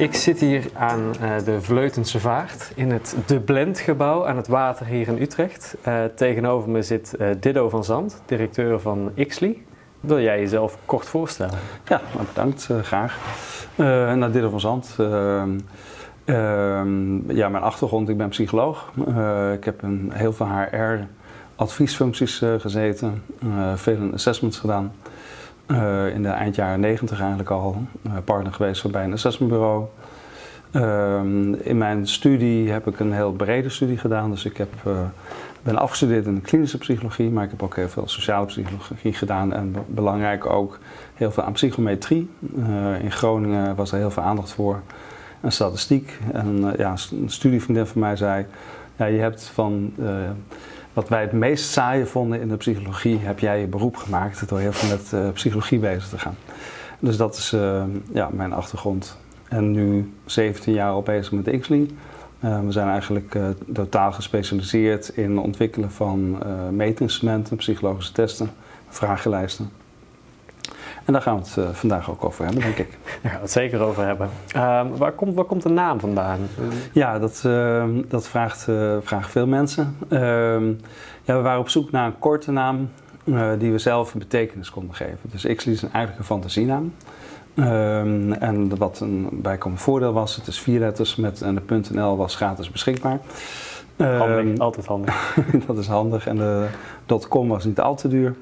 Ik zit hier aan uh, de Vleutense Vaart in het De Blend gebouw aan het water hier in Utrecht. Uh, tegenover me zit uh, Diddo van Zand, directeur van Ixli. Wil jij jezelf kort voorstellen? Ja, nou, bedankt, graag. nou, Diddo van Zand. Ehm, ja, mijn achtergrond, ik ben psycholoog. ik heb een, heel veel HR adviesfuncties gezeten, veel assessments gedaan. Uh, in de eind jaren negentig eigenlijk al uh, partner geweest bij een assessmentbureau. Uh, in mijn studie heb ik een heel brede studie gedaan. Dus ik heb, uh, ben afgestudeerd in de klinische psychologie, maar ik heb ook heel veel sociale psychologie gedaan. En belangrijk ook heel veel aan psychometrie. in Groningen was er heel veel aandacht voor. En statistiek. En ja, een studievriendin van mij zei: ja, je hebt van wat wij het meest saaie vonden in de psychologie, heb jij je beroep gemaakt door heel veel met uh, psychologie bezig te gaan. Dus dat is uh, ja, mijn achtergrond. En nu 17 jaar al bezig met Xly. Uh, we zijn eigenlijk totaal gespecialiseerd in het ontwikkelen van meetinstrumenten, psychologische testen, vragenlijsten. En daar gaan we het uh, vandaag ook over hebben, denk ik. Daar gaan we het zeker over hebben. Uh, waar, komt, waar komt de naam vandaan? Ja, dat, uh, dat vraagt, eh, vragen veel mensen. Ehm, ja, we waren op zoek naar een korte naam eh, die we zelf een betekenis konden geven. Dus Xly is een fantasienaam. Ehm, en wat een bijkomend voordeel was, het is vier letters met en de .nl was gratis beschikbaar. Handig, altijd handig. dat is handig en de .com was niet al te duur.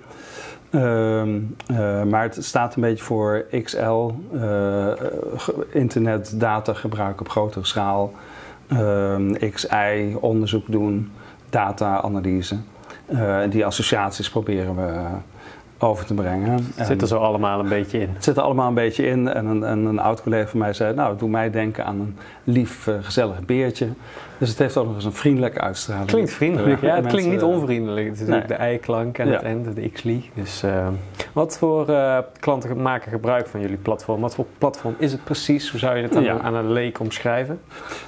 Uh, uh, maar het staat een beetje voor XL, uh, internet data gebruiken op grotere schaal, ehm, XI onderzoek doen, data-analyse. Eh, die associaties proberen we over te brengen. Het zit er zo allemaal een beetje in. Het zit er allemaal een beetje in. En een, en een oud collega van mij zei, nou, doe mij denken aan een lief, uh, gezellig beertje. Dus het heeft ook nog eens een vriendelijke uitstraling. Klinkt vriendelijk, ja. Het klinkt niet onvriendelijk. Het is nee. ook de eiklank en ja. het end, de Xly. Dus uh, wat voor uh, klanten maken gebruik van jullie platform? Wat voor platform is het precies? Hoe zou je het aan, ja. aan een leek omschrijven?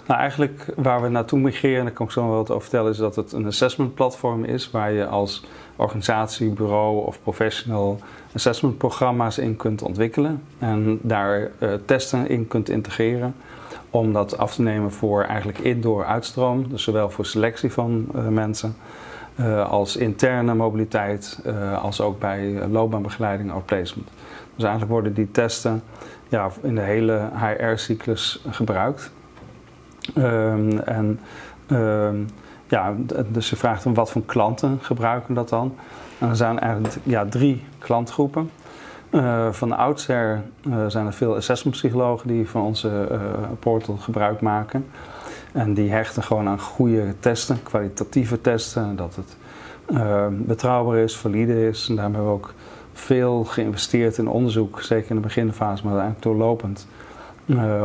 Nou, eigenlijk waar we naartoe migreren, en daar kan ik zo wel wat over vertellen, is dat het een assessment platform is waar je als organisatie, bureau of professional assessment programma's in kunt ontwikkelen en daar uh, testen in kunt integreren om dat af te nemen voor eigenlijk indoor uitstroom, dus zowel voor selectie van uh, mensen uh, als interne mobiliteit, als ook bij loopbaanbegeleiding of placement. Dus eigenlijk worden die testen ja, in de hele HR-cyclus gebruikt. Um, en um, ja, dus je vraagt om wat voor klanten gebruiken dat dan. En er zijn eigenlijk ja, drie klantgroepen. Uh, van oudsher uh, zijn er veel assessmentpsychologen die van onze uh, portal gebruik maken. En die hechten gewoon aan goede testen, kwalitatieve testen. Dat het betrouwbaar is, valide is. En daarom hebben we ook veel geïnvesteerd in onderzoek, zeker in de beginfase, maar eigenlijk doorlopend.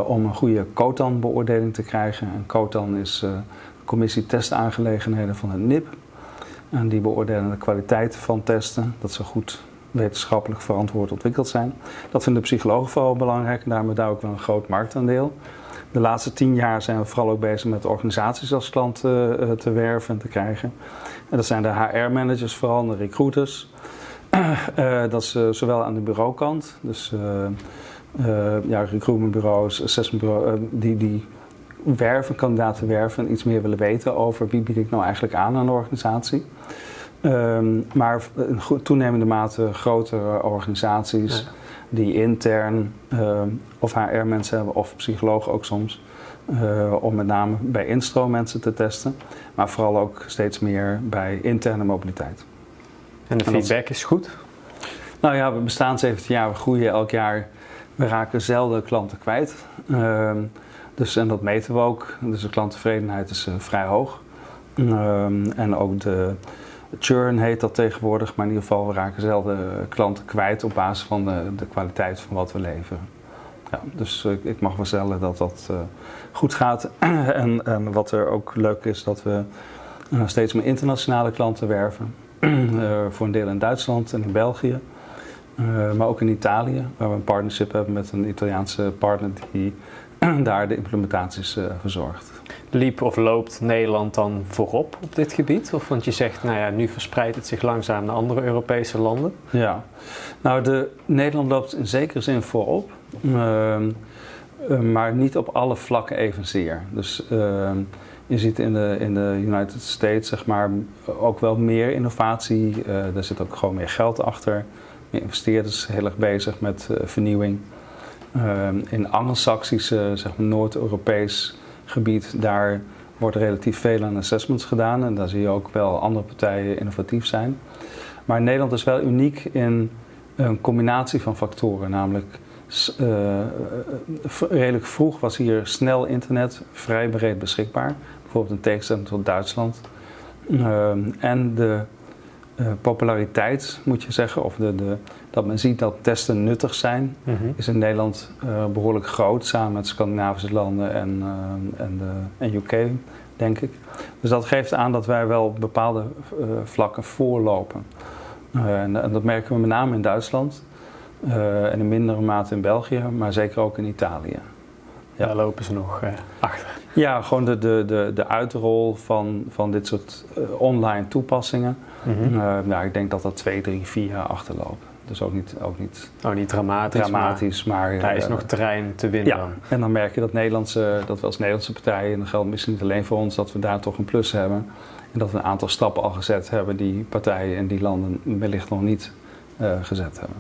om een goede COTAN-beoordeling te krijgen. En COTAN is commissie testaangelegenheden van het NIP. En die beoordelen de kwaliteit van testen, dat ze goed wetenschappelijk verantwoord ontwikkeld zijn. Dat vinden de psychologen vooral belangrijk en daarmee daar ook wel een groot marktaandeel. De laatste tien jaar zijn we vooral ook bezig met organisaties als klant uh, te werven en te krijgen. En dat zijn de HR-managers vooral, de recruiters. Uh, dat is zowel aan de bureaukant, dus ja, recruitmentbureaus, assessmentbureaus, die, die werven, kandidaten werven en iets meer willen weten over wie bied ik nou eigenlijk aan aan de organisatie. Um, maar in toenemende mate grotere organisaties ja. die intern um, of HR-mensen hebben of psychologen ook soms. Uh, om met name bij instroom mensen te testen, maar vooral ook steeds meer bij interne mobiliteit. En de feedback is goed? Nou ja, we bestaan 17 jaar, we groeien elk jaar. We raken zelden klanten kwijt. Uh, dus, en dat meten we ook. Dus de klanttevredenheid is uh, vrij hoog. Um, en ook de churn heet dat tegenwoordig, maar in ieder geval we raken zelden klanten kwijt op basis van de, de kwaliteit van wat we leveren. Ja, dus uh, ik mag wel stellen dat dat uh, goed gaat. en, en, wat er ook leuk is, dat we steeds meer internationale klanten werven. voor een deel in Duitsland en in België. maar ook in Italië, waar we een partnership hebben met een Italiaanse partner die daar de implementaties uh, verzorgt. Liep of loopt Nederland dan voorop op dit gebied? Of want je zegt, nou ja, nu verspreidt het zich langzaam naar andere Europese landen. Ja, nou, de, Nederland loopt in zekere zin voorop. Uh, Eh, maar niet op alle vlakken evenzeer. Dus ehm, je ziet in de, in de United States zeg maar, ook wel meer innovatie. Uh, daar zit ook gewoon meer geld achter. Meer investeerders heel erg bezig met vernieuwing. Ehm, in Anglo-Saxische, zeg maar Noord-Europees gebied, daar wordt relatief veel aan assessments gedaan. En daar zie je ook wel andere partijen innovatief zijn. Maar Nederland is wel uniek in een combinatie van factoren. Namelijk uh, redelijk vroeg was hier snel internet vrij breed beschikbaar. Bijvoorbeeld in tegenstelling tot Duitsland. Uh, en de uh, populariteit, moet je zeggen, of de, de, dat men ziet dat testen nuttig zijn, mm -hmm. is in Nederland behoorlijk groot, samen met Scandinavische landen en, en, de, en UK, denk ik. Dus dat geeft aan dat wij wel op bepaalde vlakken voorlopen. En, en dat merken we met name in Duitsland. En in mindere mate in België, maar zeker ook in Italië. Ja. Daar lopen ze nog achter. Ja, gewoon de, de, de, de uitrol van, van dit soort online toepassingen. Mm -hmm. ja, ik denk dat dat twee, drie, vier jaar achterlopen. Dus ook niet, ook niet, oh, niet dramatisch, dramatisch maar, maar daar is nog terrein te winnen. Ja, en dan merk je dat, Nederlandse, dat we als Nederlandse partijen, en dat geldt misschien niet alleen voor ons, dat we daar toch een plus hebben. En dat we een aantal stappen al gezet hebben die partijen in die landen wellicht nog niet gezet hebben.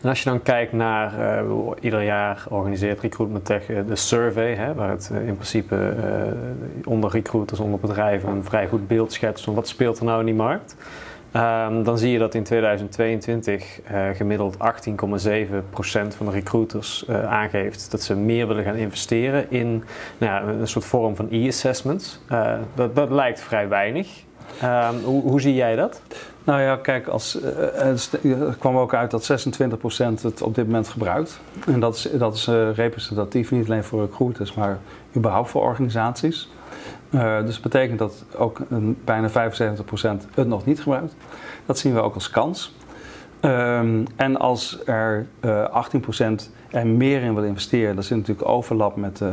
En als je dan kijkt naar, uh, ieder jaar organiseert Recruitment Tech de survey, hè, waar het in principe onder recruiters, onder bedrijven een vrij goed beeld schetst van wat speelt er nou in die markt. Um, dan zie je dat in 2022 uh, gemiddeld 18,7% van de recruiters aangeeft dat ze meer willen gaan investeren in nou ja, een soort vorm van e-assessments. Dat, dat, lijkt vrij weinig. Um, hoe, hoe zie jij dat? Nou ja, kijk, als, het kwam ook uit dat 26% het op dit moment gebruikt. En dat is, dat is representatief, niet alleen voor recruiters, maar überhaupt voor organisaties. Uh, dus dat betekent dat ook bijna 75% het nog niet gebruikt. Dat zien we ook als kans. Um, en als er 18% er meer in wil investeren, dat zit natuurlijk overlap met de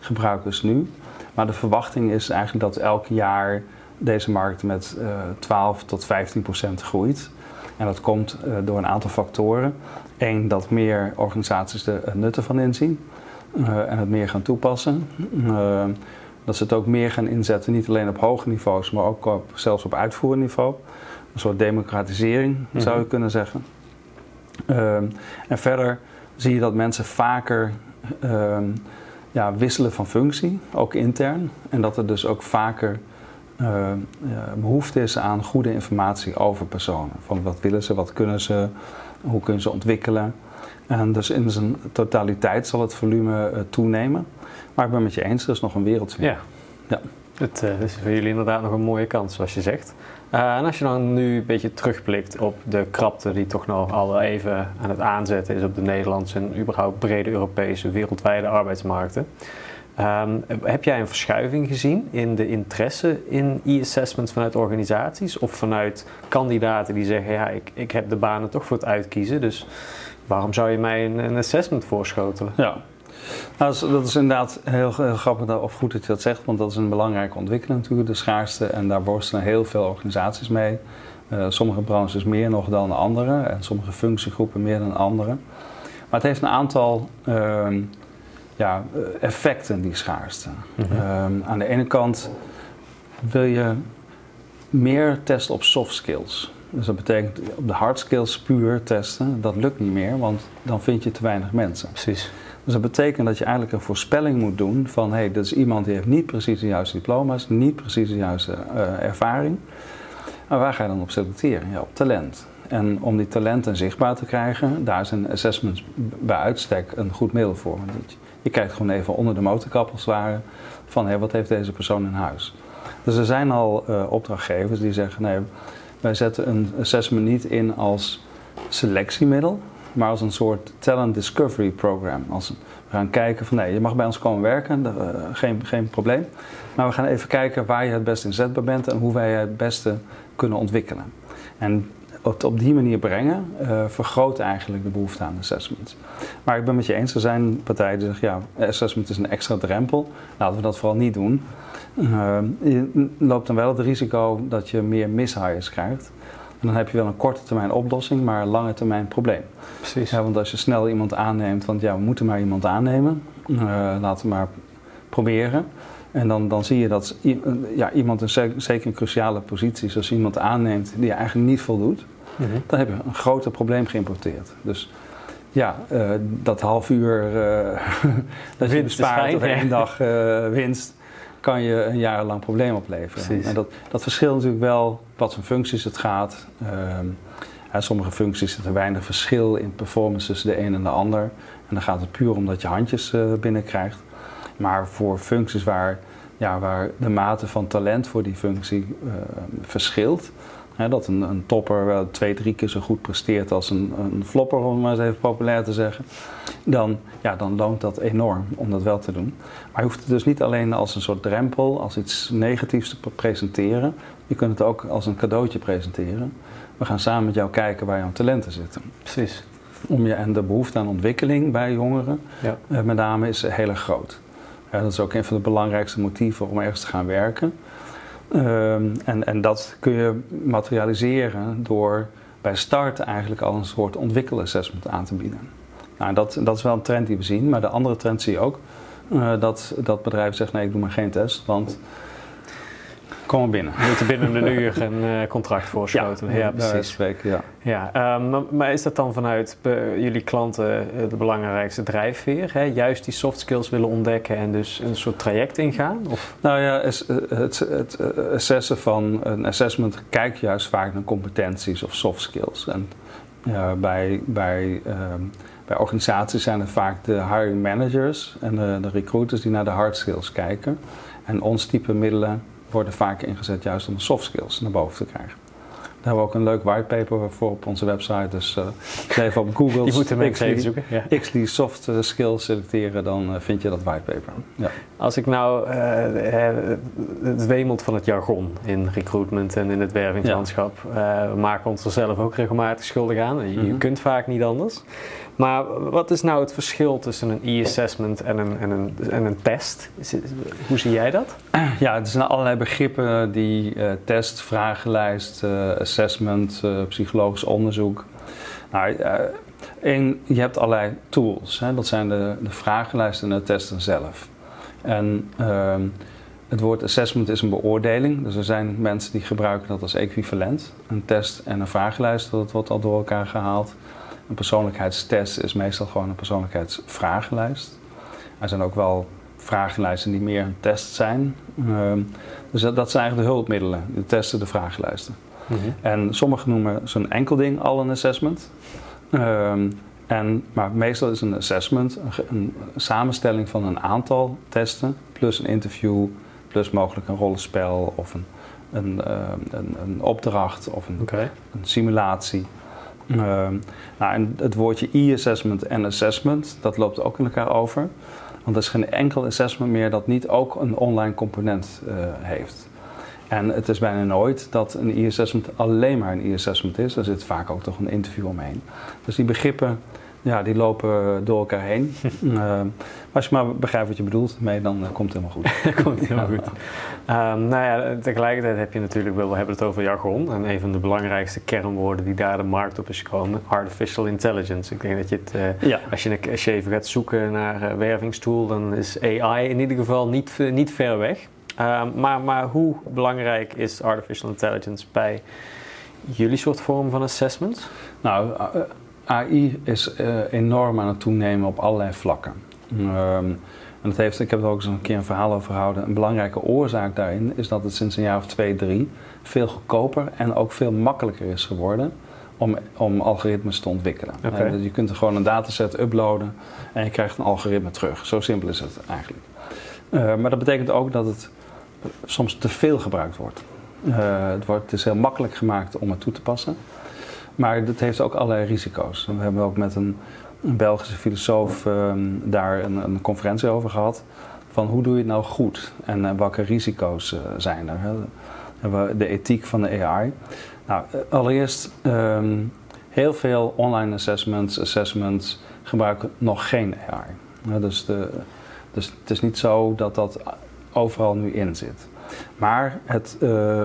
gebruikers nu. Maar de verwachting is eigenlijk dat elk jaar deze markt met uh, 12 tot 15 procent groeit. En dat komt uh, door een aantal factoren. Eén, dat meer organisaties er nut ervan inzien uh, en het meer gaan toepassen. Dat ze het ook meer gaan inzetten, niet alleen op hoge niveaus, maar ook op, zelfs op uitvoerniveau. Een soort democratisering mm -hmm. zou je kunnen zeggen. en verder zie je dat mensen vaker ja, wisselen van functie, ook intern. En dat er dus ook vaker uh, behoefte is aan goede informatie over personen. Van wat willen ze, wat kunnen ze, hoe kunnen ze ontwikkelen. En dus in zijn totaliteit zal het volume uh, toenemen. Maar ik ben met je eens, er is nog een wereld. Ja. ja. Het uh, is voor jullie inderdaad nog een mooie kans, zoals je zegt. en als je dan nu een beetje terugblikt op de krapte die toch nog al even aan het aanzetten is op de Nederlandse en überhaupt brede Europese wereldwijde arbeidsmarkten. Um, heb jij een verschuiving gezien in de interesse in e-assessments vanuit organisaties of vanuit kandidaten die zeggen: Ja, ik, ik heb de banen toch voor het uitkiezen, dus waarom zou je mij een, een assessment voorschotelen? Ja, nou, dat is inderdaad heel, heel, grappig of goed dat je dat zegt, want dat is een belangrijke ontwikkeling natuurlijk, de schaarste. En daar worstelen heel veel organisaties mee. Uh, sommige branches meer nog dan andere en sommige functiegroepen meer dan andere. Maar het heeft een aantal. Uh, ja, eh, effecten, die schaarste. Mhm. Ehm, aan de ene kant wil je meer testen op soft skills. Dus dat betekent op de hard skills puur testen, dat lukt niet meer, want dan vind je te weinig mensen. Precies. Dus dat betekent dat je eigenlijk een voorspelling moet doen van hé, hey, dat is iemand die heeft niet precies de juiste diploma's, niet precies de juiste uh, ervaring. Maar waar ga je dan op selecteren? Ja, op talent. En om die talenten zichtbaar te krijgen, daar is een assessment bij uitstek een goed middel voor. Je kijkt gewoon even onder de motorkap als het ware van hé, wat heeft deze persoon in huis. Dus er zijn al uh, opdrachtgevers die zeggen nee, wij zetten een assessment niet in als selectiemiddel, maar als een soort talent discovery program. Als we gaan kijken van nee, je mag bij ons komen werken, uh, geen, geen probleem. Maar we gaan even kijken waar je het best inzetbaar bent en hoe wij je het beste kunnen ontwikkelen. En het op die manier brengen, uh, vergroot eigenlijk de behoefte aan assessment. Maar ik ben met je eens, er zijn partijen die zeggen, ja, assessment is een extra drempel. Laten we dat vooral niet doen. Uh, je loopt dan wel het risico dat je meer mishires krijgt. En dan heb je wel een korte termijn oplossing, maar een lange termijn probleem. Precies. Ja, want als je snel iemand aanneemt, want ja, we moeten maar iemand aannemen, uh, laten we maar proberen. En dan, dan zie je dat ja, iemand in zeker een cruciale positie, zoals iemand aanneemt die je eigenlijk niet voldoet, mm -hmm. dan heb je een groter probleem geïmporteerd. Dus ja, uh, dat half uur uh, dat je bespaart of één dag winst, kan je een jarenlang probleem opleveren. Precies. En dat, dat verschilt natuurlijk wel wat voor functies het gaat. Uh, sommige functies zit er weinig verschil in performance tussen de een en de ander. En dan gaat het puur om dat je handjes binnenkrijgt. Maar voor functies waar, ja, waar de mate van talent voor die functie verschilt, dat een, een, topper wel twee, drie keer zo goed presteert als een, een flopper, om het maar eens even populair te zeggen. Dan, ja, dan loont dat enorm om dat wel te doen. Maar je hoeft het dus niet alleen als een soort drempel, als iets negatiefs te presenteren. Je kunt het ook als een cadeautje presenteren. We gaan samen met jou kijken waar jouw talenten zitten. Precies. Om je, en de behoefte aan ontwikkeling bij jongeren, ja. eh, met name, is heel erg groot. Ja, dat is ook een van de belangrijkste motieven om ergens te gaan werken. Um, en, en dat kun je materialiseren door bij start eigenlijk al een soort ontwikkelassessment aan te bieden. Nou, dat, dat is wel een trend die we zien, maar de andere trend zie je ook. Uh, dat, dat bedrijven zeggen, nee, ik doe maar geen test, want kom maar binnen. We moeten binnen een uur een uh, contract voorschoten. Ja, ja precies. Spreken, ja. Ja, um, maar, maar, is dat dan vanuit jullie klanten de belangrijkste drijfveer? Hè? Juist die soft skills willen ontdekken en dus een soort traject ingaan? Of? Nou ja, het, het, het assessen van een assessment kijkt juist vaak naar competenties of soft skills. En uh, bij, bij, uh, bij organisaties zijn het vaak de hiring managers en de, de recruiters die naar de hard skills kijken. En ons type middelen worden vaak ingezet juist om de soft skills naar boven te krijgen. Daar hebben we ook een leuk whitepaper voor op onze website. Dus uh, even op Google. je moet hem even zoeken. Ja. XLI soft skills selecteren, dan uh, vind je dat whitepaper. Ja. Als ik nou uh, het wemelt van het jargon in recruitment en in het wervingslandschap. Ja. we maken ons er zelf ook regelmatig schuldig aan. Je, mm -hmm. kunt vaak niet anders. Maar wat is nou het verschil tussen een e-assessment en een, en, een, en een test? Hoe zie jij dat? Ja, er zijn allerlei begrippen die uh, test, vragenlijst, uh, assessment, uh, psychologisch onderzoek. Nou, je hebt allerlei tools. Hè? Dat zijn de, de vragenlijsten en de testen zelf. En ehm, het woord assessment is een beoordeling. Dus er zijn mensen die gebruiken dat als equivalent. Een test en een vragenlijst, dat wordt al door elkaar gehaald. Een persoonlijkheidstest is meestal gewoon een persoonlijkheidsvragenlijst. Er zijn ook wel vragenlijsten die meer een test zijn. Um, dus dat, dat, zijn eigenlijk de hulpmiddelen, de testen, de vragenlijsten. Mm -hmm. En sommigen noemen zo'n enkel ding al een assessment. Um, en, maar meestal is een assessment een, een, samenstelling van een aantal testen, plus een interview, plus mogelijk een rollenspel of een, een, uh, een, een opdracht of een, okay. een simulatie. Uh, nou, en het woordje e-assessment en assessment, dat loopt ook in elkaar over. Want er is geen enkel assessment meer dat niet ook een online component uh, heeft. En het is bijna nooit dat een e-assessment alleen maar een e-assessment is. Er zit vaak ook toch een interview omheen. Dus die begrippen, ja, die lopen door elkaar heen. uh, als je maar begrijpt wat je bedoelt mee, dan uh, komt het helemaal goed. komt helemaal goed. Um, nou ja, tegelijkertijd heb je natuurlijk wel, we hebben het over jargon. En een van de belangrijkste kernwoorden die daar de markt op is gekomen, artificial intelligence. Ik denk dat je het, ja. als, je, als je even gaat zoeken naar uh, wervingstool, dan is AI in ieder geval niet, niet ver weg. Uh, maar, maar hoe belangrijk is artificial intelligence bij jullie soort vorm van assessment? Nou, AI is uh, enorm aan het toenemen op allerlei vlakken. Um, en dat heeft, ik heb er ook eens een keer een verhaal over gehouden. Een belangrijke oorzaak daarin is dat het sinds een jaar of twee, drie veel goedkoper en ook veel makkelijker is geworden om, om algoritmes te ontwikkelen. Okay. Uh, dus je kunt er gewoon een dataset uploaden en je krijgt een algoritme terug. Zo simpel is het eigenlijk. Uh, maar dat betekent ook dat het soms te veel gebruikt wordt. Uh, het, wordt. het is heel makkelijk gemaakt om het toe te passen. Maar dat heeft ook allerlei risico's. We hebben ook met een, Belgische filosoof um, daar een, een, conferentie over gehad. Van hoe doe je het nou goed en uh, welke risico's uh, zijn er? Hè? De ethiek van de AI. Nou, allereerst, um, heel veel online assessments, assessments gebruiken nog geen AI. Dus, de, dus het is niet zo dat dat overal nu in zit. Maar het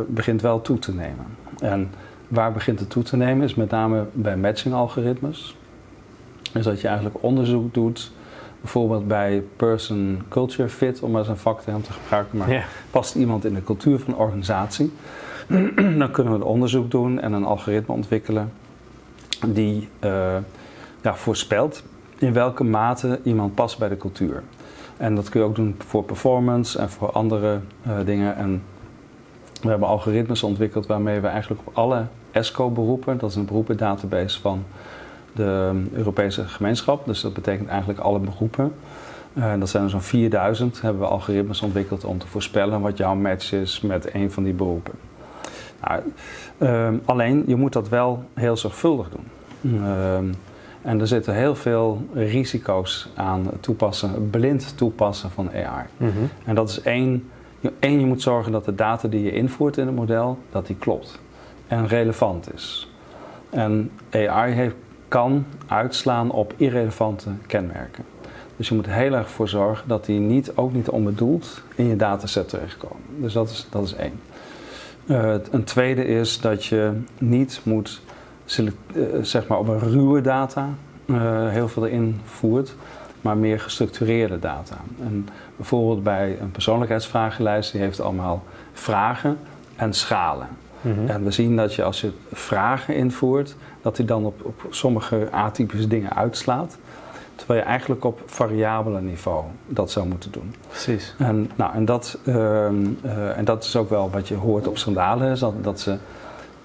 begint wel toe te nemen. En Waar begint het toe te nemen is met name bij matching-algoritmes. Dus dat je eigenlijk onderzoek doet, bijvoorbeeld bij person culture fit, om maar eens een vakterm te gebruiken. Maar Ja. past iemand in de cultuur van een organisatie? Dan kunnen we een onderzoek doen en een algoritme ontwikkelen die eh, ja, voorspelt in welke mate iemand past bij de cultuur. En dat kun je ook doen voor performance en voor andere eh, dingen. En we hebben algoritmes ontwikkeld waarmee we eigenlijk op alle ESCO-beroepen, dat is een beroependatabase van de Europese gemeenschap, dus dat betekent eigenlijk alle beroepen. Eh, dat zijn er zo'n 4000, hebben we algoritmes ontwikkeld om te voorspellen wat jouw match is met een van die beroepen. Nou, ehm, alleen, je moet dat wel heel zorgvuldig doen. Ehm, en er zitten heel veel risico's aan het toepassen, blind toepassen van AI. Mhm. En dat is één, één, je moet zorgen dat de data die je invoert in het model, dat die klopt en relevant is. En AI heeft, kan uitslaan op irrelevante kenmerken. Dus je moet er heel erg voor zorgen dat die niet, ook niet onbedoeld in je dataset terechtkomen. Dus dat is, dat is één. Het- een tweede is dat je niet moet eh, zeg maar op een ruwe data eh, heel veel erin voert, maar meer gestructureerde data. En bijvoorbeeld bij een persoonlijkheidsvragenlijst, die heeft allemaal vragen en schalen. Mhm. En we zien dat je als je vragen invoert, dat die dan op, op sommige atypische dingen uitslaat. Terwijl je eigenlijk op variabele niveau dat zou moeten doen. Precies. En, nou, en, dat, ehm, eh, en dat is ook wel wat je hoort op schandalen, is dat, dat, ze,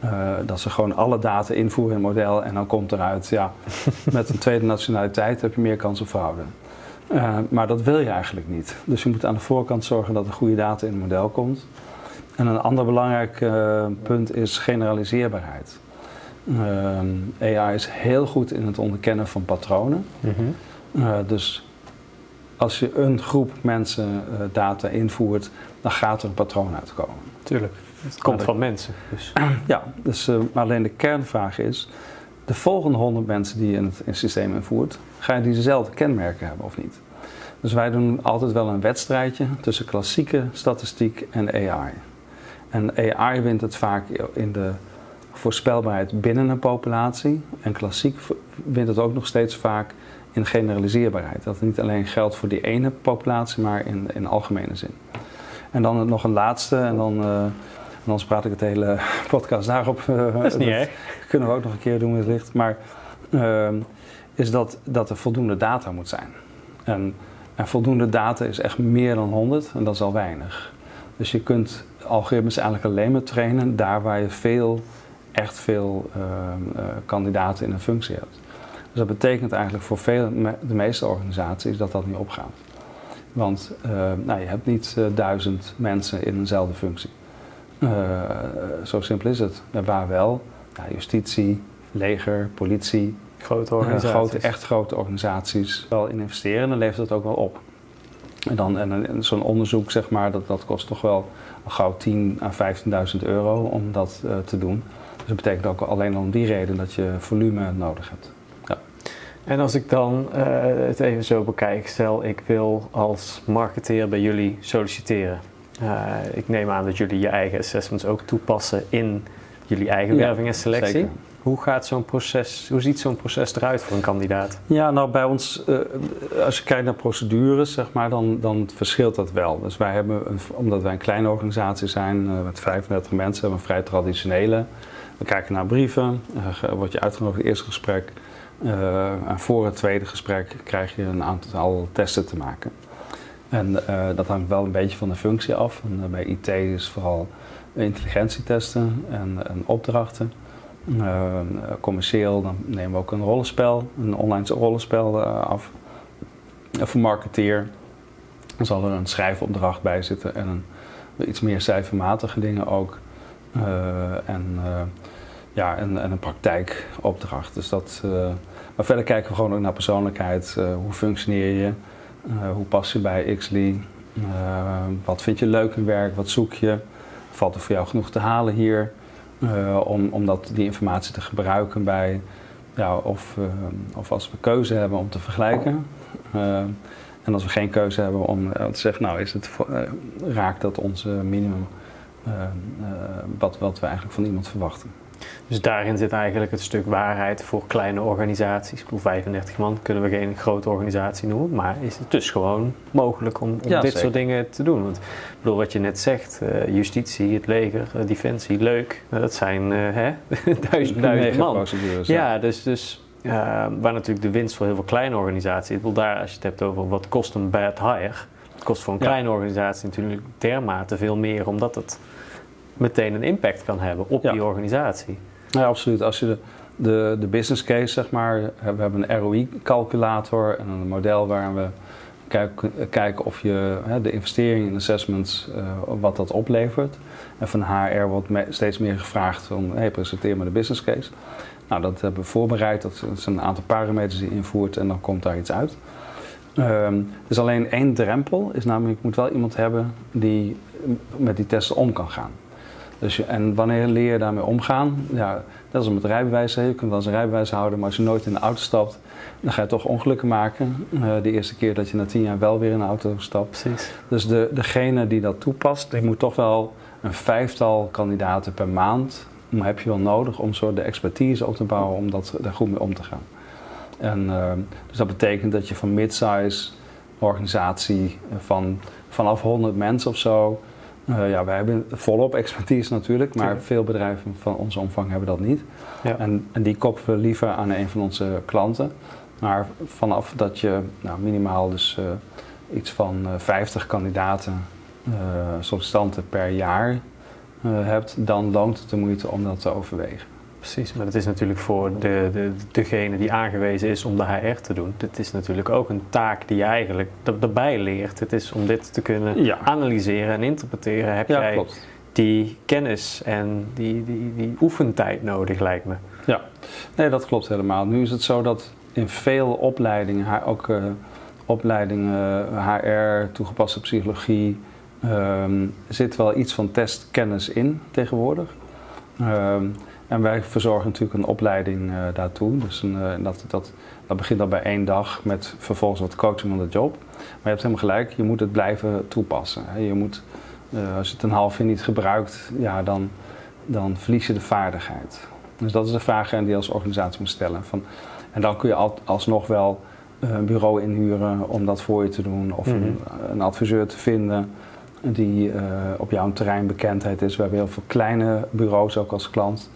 eh, dat ze gewoon alle data invoeren in het model en dan komt eruit, ja, met een tweede nationaliteit heb je meer kans op fraude. Eh, maar dat wil je eigenlijk niet. Dus je moet aan de voorkant zorgen dat er goede data in het model komt. En een ander belangrijk eh, punt is generaliseerbaarheid. AI is heel goed in het onderkennen van patronen. Mhm. Dus als je een groep mensen data invoert, dan gaat er een patroon uitkomen. Tuurlijk. Het komt van mensen. Dus. Ja, dus, maar alleen de kernvraag is: de volgende 100 mensen die je in het, systeem invoert, ga je die dezelfde kenmerken hebben of niet? Dus wij doen altijd wel een wedstrijdje tussen klassieke statistiek en AI. En AI wint het vaak in de voorspelbaarheid binnen een populatie. En klassiek wint het ook nog steeds vaak in generaliseerbaarheid. Dat het niet alleen geldt voor die ene populatie, maar in, in algemene zin. En dan nog een laatste, en dan, uh, anders praat ik het hele podcast daarop. Dat is niet. Kunnen we ook nog een keer doen wellicht. Maar uh, is dat, dat er voldoende data moet zijn. En, en voldoende data is echt meer dan 100 en dat is al weinig. Dus je kunt algoritmes eigenlijk alleen maar trainen daar waar je veel, echt veel uh, kandidaten in een functie hebt. Dus dat betekent eigenlijk voor veel, de meeste organisaties dat dat niet opgaat. Want uh, nou, je hebt niet uh, duizend mensen in eenzelfde functie. Uh, zo simpel is het. Waar wel, ja, justitie, leger, politie, grote organisaties. grote, echt grote organisaties wel in investeren, dan levert dat ook wel op. En dan en, en zo'n onderzoek, zeg maar, dat, dat kost toch wel gauw 10 à 15.000 euro om dat te doen. Dus dat betekent ook alleen al om die reden dat je volume nodig hebt. Ja. En als ik dan uh, het even zo bekijk, stel ik wil als marketeer bij jullie solliciteren. Uh, ik neem aan dat jullie je eigen assessments ook toepassen in jullie eigen Ja, werving en selectie. zeker. Hoe gaat zo'n proces, hoe ziet zo'n proces eruit voor een kandidaat? Ja, nou bij ons, uh, als je kijkt naar procedures, zeg maar, dan, dan verschilt dat wel. Dus wij hebben, een, omdat wij een kleine organisatie zijn uh, met 35 mensen, hebben we een vrij traditionele. We kijken naar brieven, word je uitgenodigd in het eerste gesprek. En voor het tweede gesprek krijg je een aantal testen te maken. En uh, dat hangt wel een beetje van de functie af. En, uh, bij IT is vooral intelligentietesten en, en opdrachten. Uh, commercieel dan nemen we ook een rollenspel, een online rollenspel af. Voor marketeer dan zal er een schrijfopdracht bij zitten en een, iets meer cijfermatige dingen ook. En, ja, en, een praktijkopdracht. Dus dat, maar verder kijken we gewoon ook naar persoonlijkheid. hoe functioneer je? Hoe pas je bij XLE? wat vind je leuk in werk? Wat zoek je? Valt er voor jou genoeg te halen hier? Uh, om, om dat, die informatie te gebruiken bij, ja, of, of als we keuze hebben om te vergelijken. En als we geen keuze hebben om te zeggen, nou is het, raakt dat onze minimum wat, wat we eigenlijk van iemand verwachten. Dus daarin zit eigenlijk het stuk waarheid voor kleine organisaties. Ik bedoel, 35 man kunnen we geen grote organisatie noemen, maar is het dus gewoon mogelijk om, om dit soort dingen te doen. Want ik bedoel, wat je net zegt, uh, justitie, het leger, uh, defensie, leuk, dat zijn uh, hè, duizend, duizend man. Ja, dus, dus waar natuurlijk de winst voor heel veel kleine organisaties, ik bedoel, daar als je het hebt over wat kost een bad hire, het kost voor een kleine organisatie natuurlijk dermate veel meer, omdat het meteen een impact kan hebben op die organisatie. Ja, absoluut. Als je de, de, de business case, zeg maar, we hebben een ROI-calculator en een model waarin we kijken, of je hè, de investering in assessments, uh, wat dat oplevert. En van HR wordt steeds meer gevraagd van, hey, presenteer me de business case. Nou, dat hebben we voorbereid. Dat zijn een aantal parameters die je invoert en dan komt daar iets uit. Um, dus alleen één drempel is namelijk, je moet wel iemand hebben die met die testen om kan gaan. Dus en wanneer leer je daarmee omgaan? Ja, dat is met rijbewijs. Je kunt wel eens een rijbewijs houden, maar als je nooit in de auto stapt, dan ga je toch ongelukken maken. Uh, de eerste keer dat je na tien jaar wel weer in de auto stapt. Precies. Dus de, degene die dat toepast, die moet toch wel een vijftal kandidaten per maand maar heb je wel nodig om zo de expertise op te bouwen om dat, daar goed mee om te gaan. En, uh, dus dat betekent dat je van mid-size organisatie van vanaf 100 mensen of zo uh, ja, wij hebben volop expertise natuurlijk, maar veel bedrijven van onze omvang hebben dat niet. Ja. En, en, die koppelen we liever aan een van onze klanten. Maar vanaf dat je nou, minimaal dus uh, iets van 50 kandidaten, sollicitanten per jaar hebt, dan loont het de moeite om dat te overwegen. Precies, maar dat is natuurlijk voor de, de, degene die aangewezen is om de HR te doen. Het is natuurlijk ook een taak die je eigenlijk erbij leert. Het is om dit te kunnen analyseren en interpreteren. Heb jij klopt. die kennis en die, die, die oefentijd nodig, lijkt me. Ja, nee, dat klopt helemaal. Nu is het zo dat in veel opleidingen, ook uh, opleidingen HR, toegepaste psychologie, um, zit wel iets van testkennis in tegenwoordig. Um, en wij verzorgen natuurlijk een opleiding uh, daartoe. Dus een, uh, dat, dat, dat begint al bij één dag met vervolgens wat coaching on the job. Maar je hebt helemaal gelijk, je moet het blijven toepassen. Hè. Je moet, uh, als je het een half jaar niet gebruikt, ja, dan, dan verlies je de vaardigheid. Dus dat is de vraag die je als organisatie moet stellen. Van, en dan kun je al, alsnog wel een bureau inhuren om dat voor je te doen. Of mm -hmm. een, een, adviseur te vinden die op jouw terrein bekendheid is. We hebben heel veel kleine bureaus ook als klant.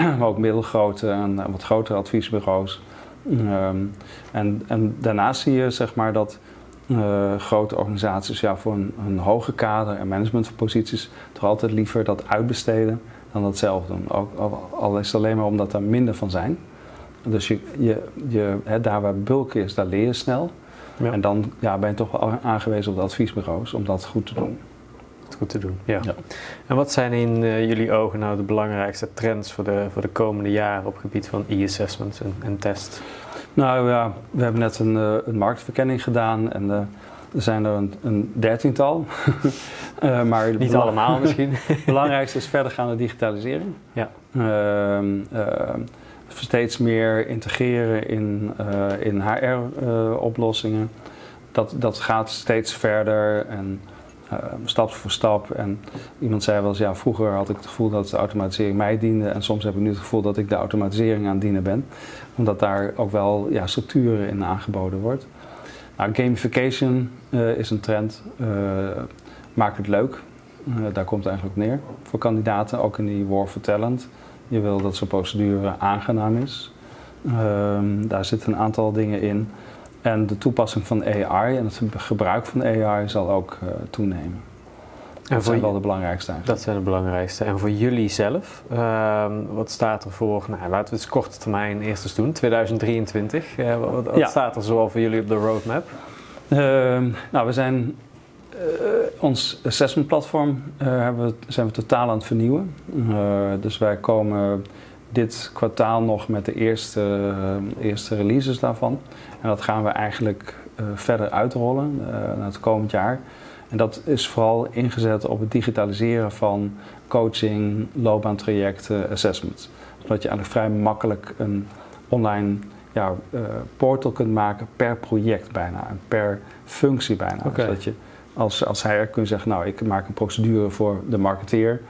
maar ook middelgrote en wat grotere adviesbureaus. Um, en, en daarnaast zie je zeg maar dat uh, grote organisaties ja, voor een, een hoge kader en managementposities toch altijd liever dat uitbesteden dan dat zelf doen. Ook, al is het alleen maar omdat er minder van zijn. Dus je, je, je, hè, daar waar bulk is, daar leer je snel. Ja. En dan ja, ben je toch wel aangewezen op de adviesbureaus om dat goed te doen goed te doen. Ja. ja. En wat zijn in uh, jullie ogen nou de belangrijkste trends voor de, voor de komende jaren op het gebied van e-assessments en, en test? Nou ja, we hebben net een, uh, een marktverkenning gedaan en uh, er zijn er een, een dertiental. maar Niet allemaal misschien. Het belangrijkste is verdergaande digitalisering. Ja. Ehm, steeds meer integreren in, in HR-oplossingen. dat, dat gaat steeds verder en uh, stap voor stap. En iemand zei wel eens, ja, vroeger had ik het gevoel dat de automatisering mij diende. En soms heb ik nu het gevoel dat ik de automatisering aan het dienen ben. Omdat daar ook wel ja, structuren in aangeboden wordt. Nou, gamification uh, is een trend. Uh, maak het leuk. daar komt het eigenlijk op neer. Voor kandidaten, ook in die war for talent. Je wil dat zo'n procedure aangenaam is. Ehm, daar zitten een aantal dingen in. En de toepassing van AI en het gebruik van AI zal ook uh, toenemen. En dat zijn wel de belangrijkste eigenlijk. Dat zijn de belangrijkste. En voor jullie zelf, uh, wat staat er voor, nou, laten we het korte termijn eerst eens doen, 2023. Uh, wat, wat ja. staat er zoal voor jullie op de roadmap? Ehm, nou, we zijn uh, ons assessment platform hebben we, zijn we totaal aan het vernieuwen. dus wij komen dit kwartaal nog met de eerste, eerste releases daarvan. En dat gaan we eigenlijk uh, verder uitrollen uh, naar het komend jaar. En dat is vooral ingezet op het digitaliseren van coaching, loopbaantrajecten, assessments. Zodat je eigenlijk vrij makkelijk een online ja, uh, portal kunt maken per project bijna en per functie bijna. Okay. Zodat je als, als HR kunt zeggen, nou ik maak een procedure voor de marketeer.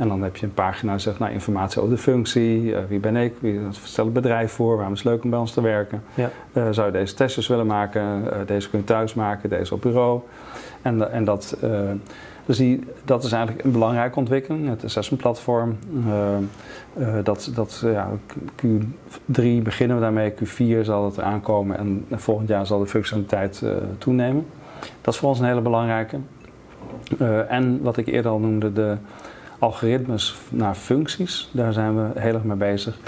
En dan heb je een pagina die zegt, nou, informatie over de functie, wie ben ik, wie stel het bedrijf voor, waarom is het leuk om bij ons te werken. Ja. zou je deze testjes willen maken, deze kun je thuis maken, deze op bureau. En, en dat, dus die, dat is eigenlijk een belangrijke ontwikkeling, het assessment platform. dat, dat, ja, Q3 beginnen we daarmee, Q4 zal het aankomen en volgend jaar zal de functionaliteit toenemen. Dat is voor ons een hele belangrijke. En wat ik eerder al noemde, de algoritmes naar functies, daar zijn we heel erg mee bezig.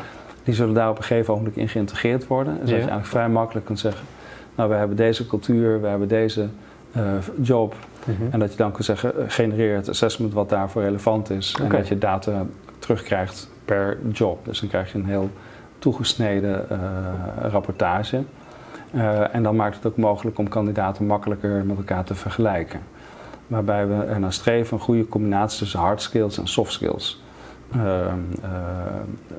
Die zullen daar op een gegeven moment in geïntegreerd worden. Dus dat je eigenlijk vrij makkelijk kunt zeggen, nou we hebben deze cultuur, we hebben deze uh, job. Mm -hmm. En dat je dan kunt zeggen, uh, genereer het assessment wat daarvoor relevant is. Okay. En dat je data terugkrijgt per job. Dus dan krijg je een heel toegesneden rapportage. Uh, en dan maakt het ook mogelijk om kandidaten makkelijker met elkaar te vergelijken. Waarbij we er naar streven een goede combinatie tussen hard skills en soft skills uh, uh,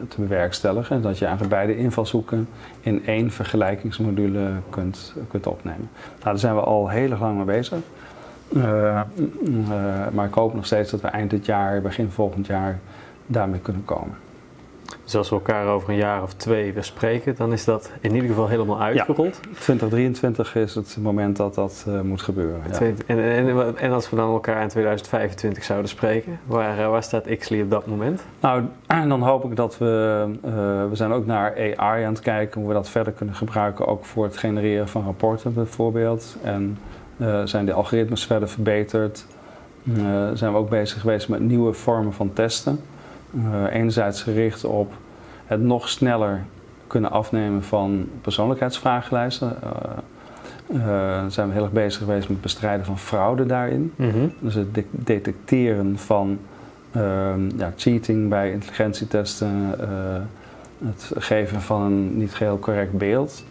te bewerkstelligen. Dat je eigenlijk beide invalshoeken in één vergelijkingsmodule kunt, kunt opnemen. Nou, daar zijn we al heel lang mee bezig. maar ik hoop nog steeds dat we eind dit jaar, begin volgend jaar daarmee kunnen komen. Dus als we elkaar over een jaar of twee weer spreken, dan is dat in ieder geval helemaal uitgerold. Ja, 2023 is het moment dat dat uh, moet gebeuren. Ja. En, en, en, als we dan elkaar in 2025 zouden spreken, waar, waar staat Xly op dat moment? Nou, en dan hoop ik dat we, uh, we zijn ook naar AI aan het kijken, hoe we dat verder kunnen gebruiken, ook voor het genereren van rapporten bijvoorbeeld. En zijn de algoritmes verder verbeterd? zijn we ook bezig geweest met nieuwe vormen van testen? Uh, enerzijds gericht op het nog sneller kunnen afnemen van persoonlijkheidsvragenlijsten. Uh, zijn we heel erg bezig geweest met het bestrijden van fraude daarin. Mm -hmm. Dus het de detecteren van ehm, ja, cheating bij intelligentietesten, het geven van een niet geheel correct beeld.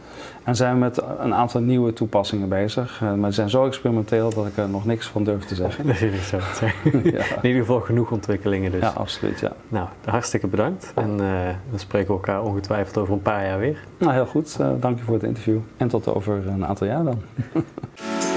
En zijn we met een aantal nieuwe toepassingen bezig. Uh, maar ze zijn zo experimenteel dat ik er nog niks van durf te zeggen. Dat is zo ja. In ieder geval genoeg ontwikkelingen dus. Ja, absoluut. Ja. Nou, hartstikke bedankt. En uh, dan spreken we elkaar ongetwijfeld over een paar jaar weer. Nou, heel goed. Uh, dank je voor het interview. En tot over een aantal jaar dan.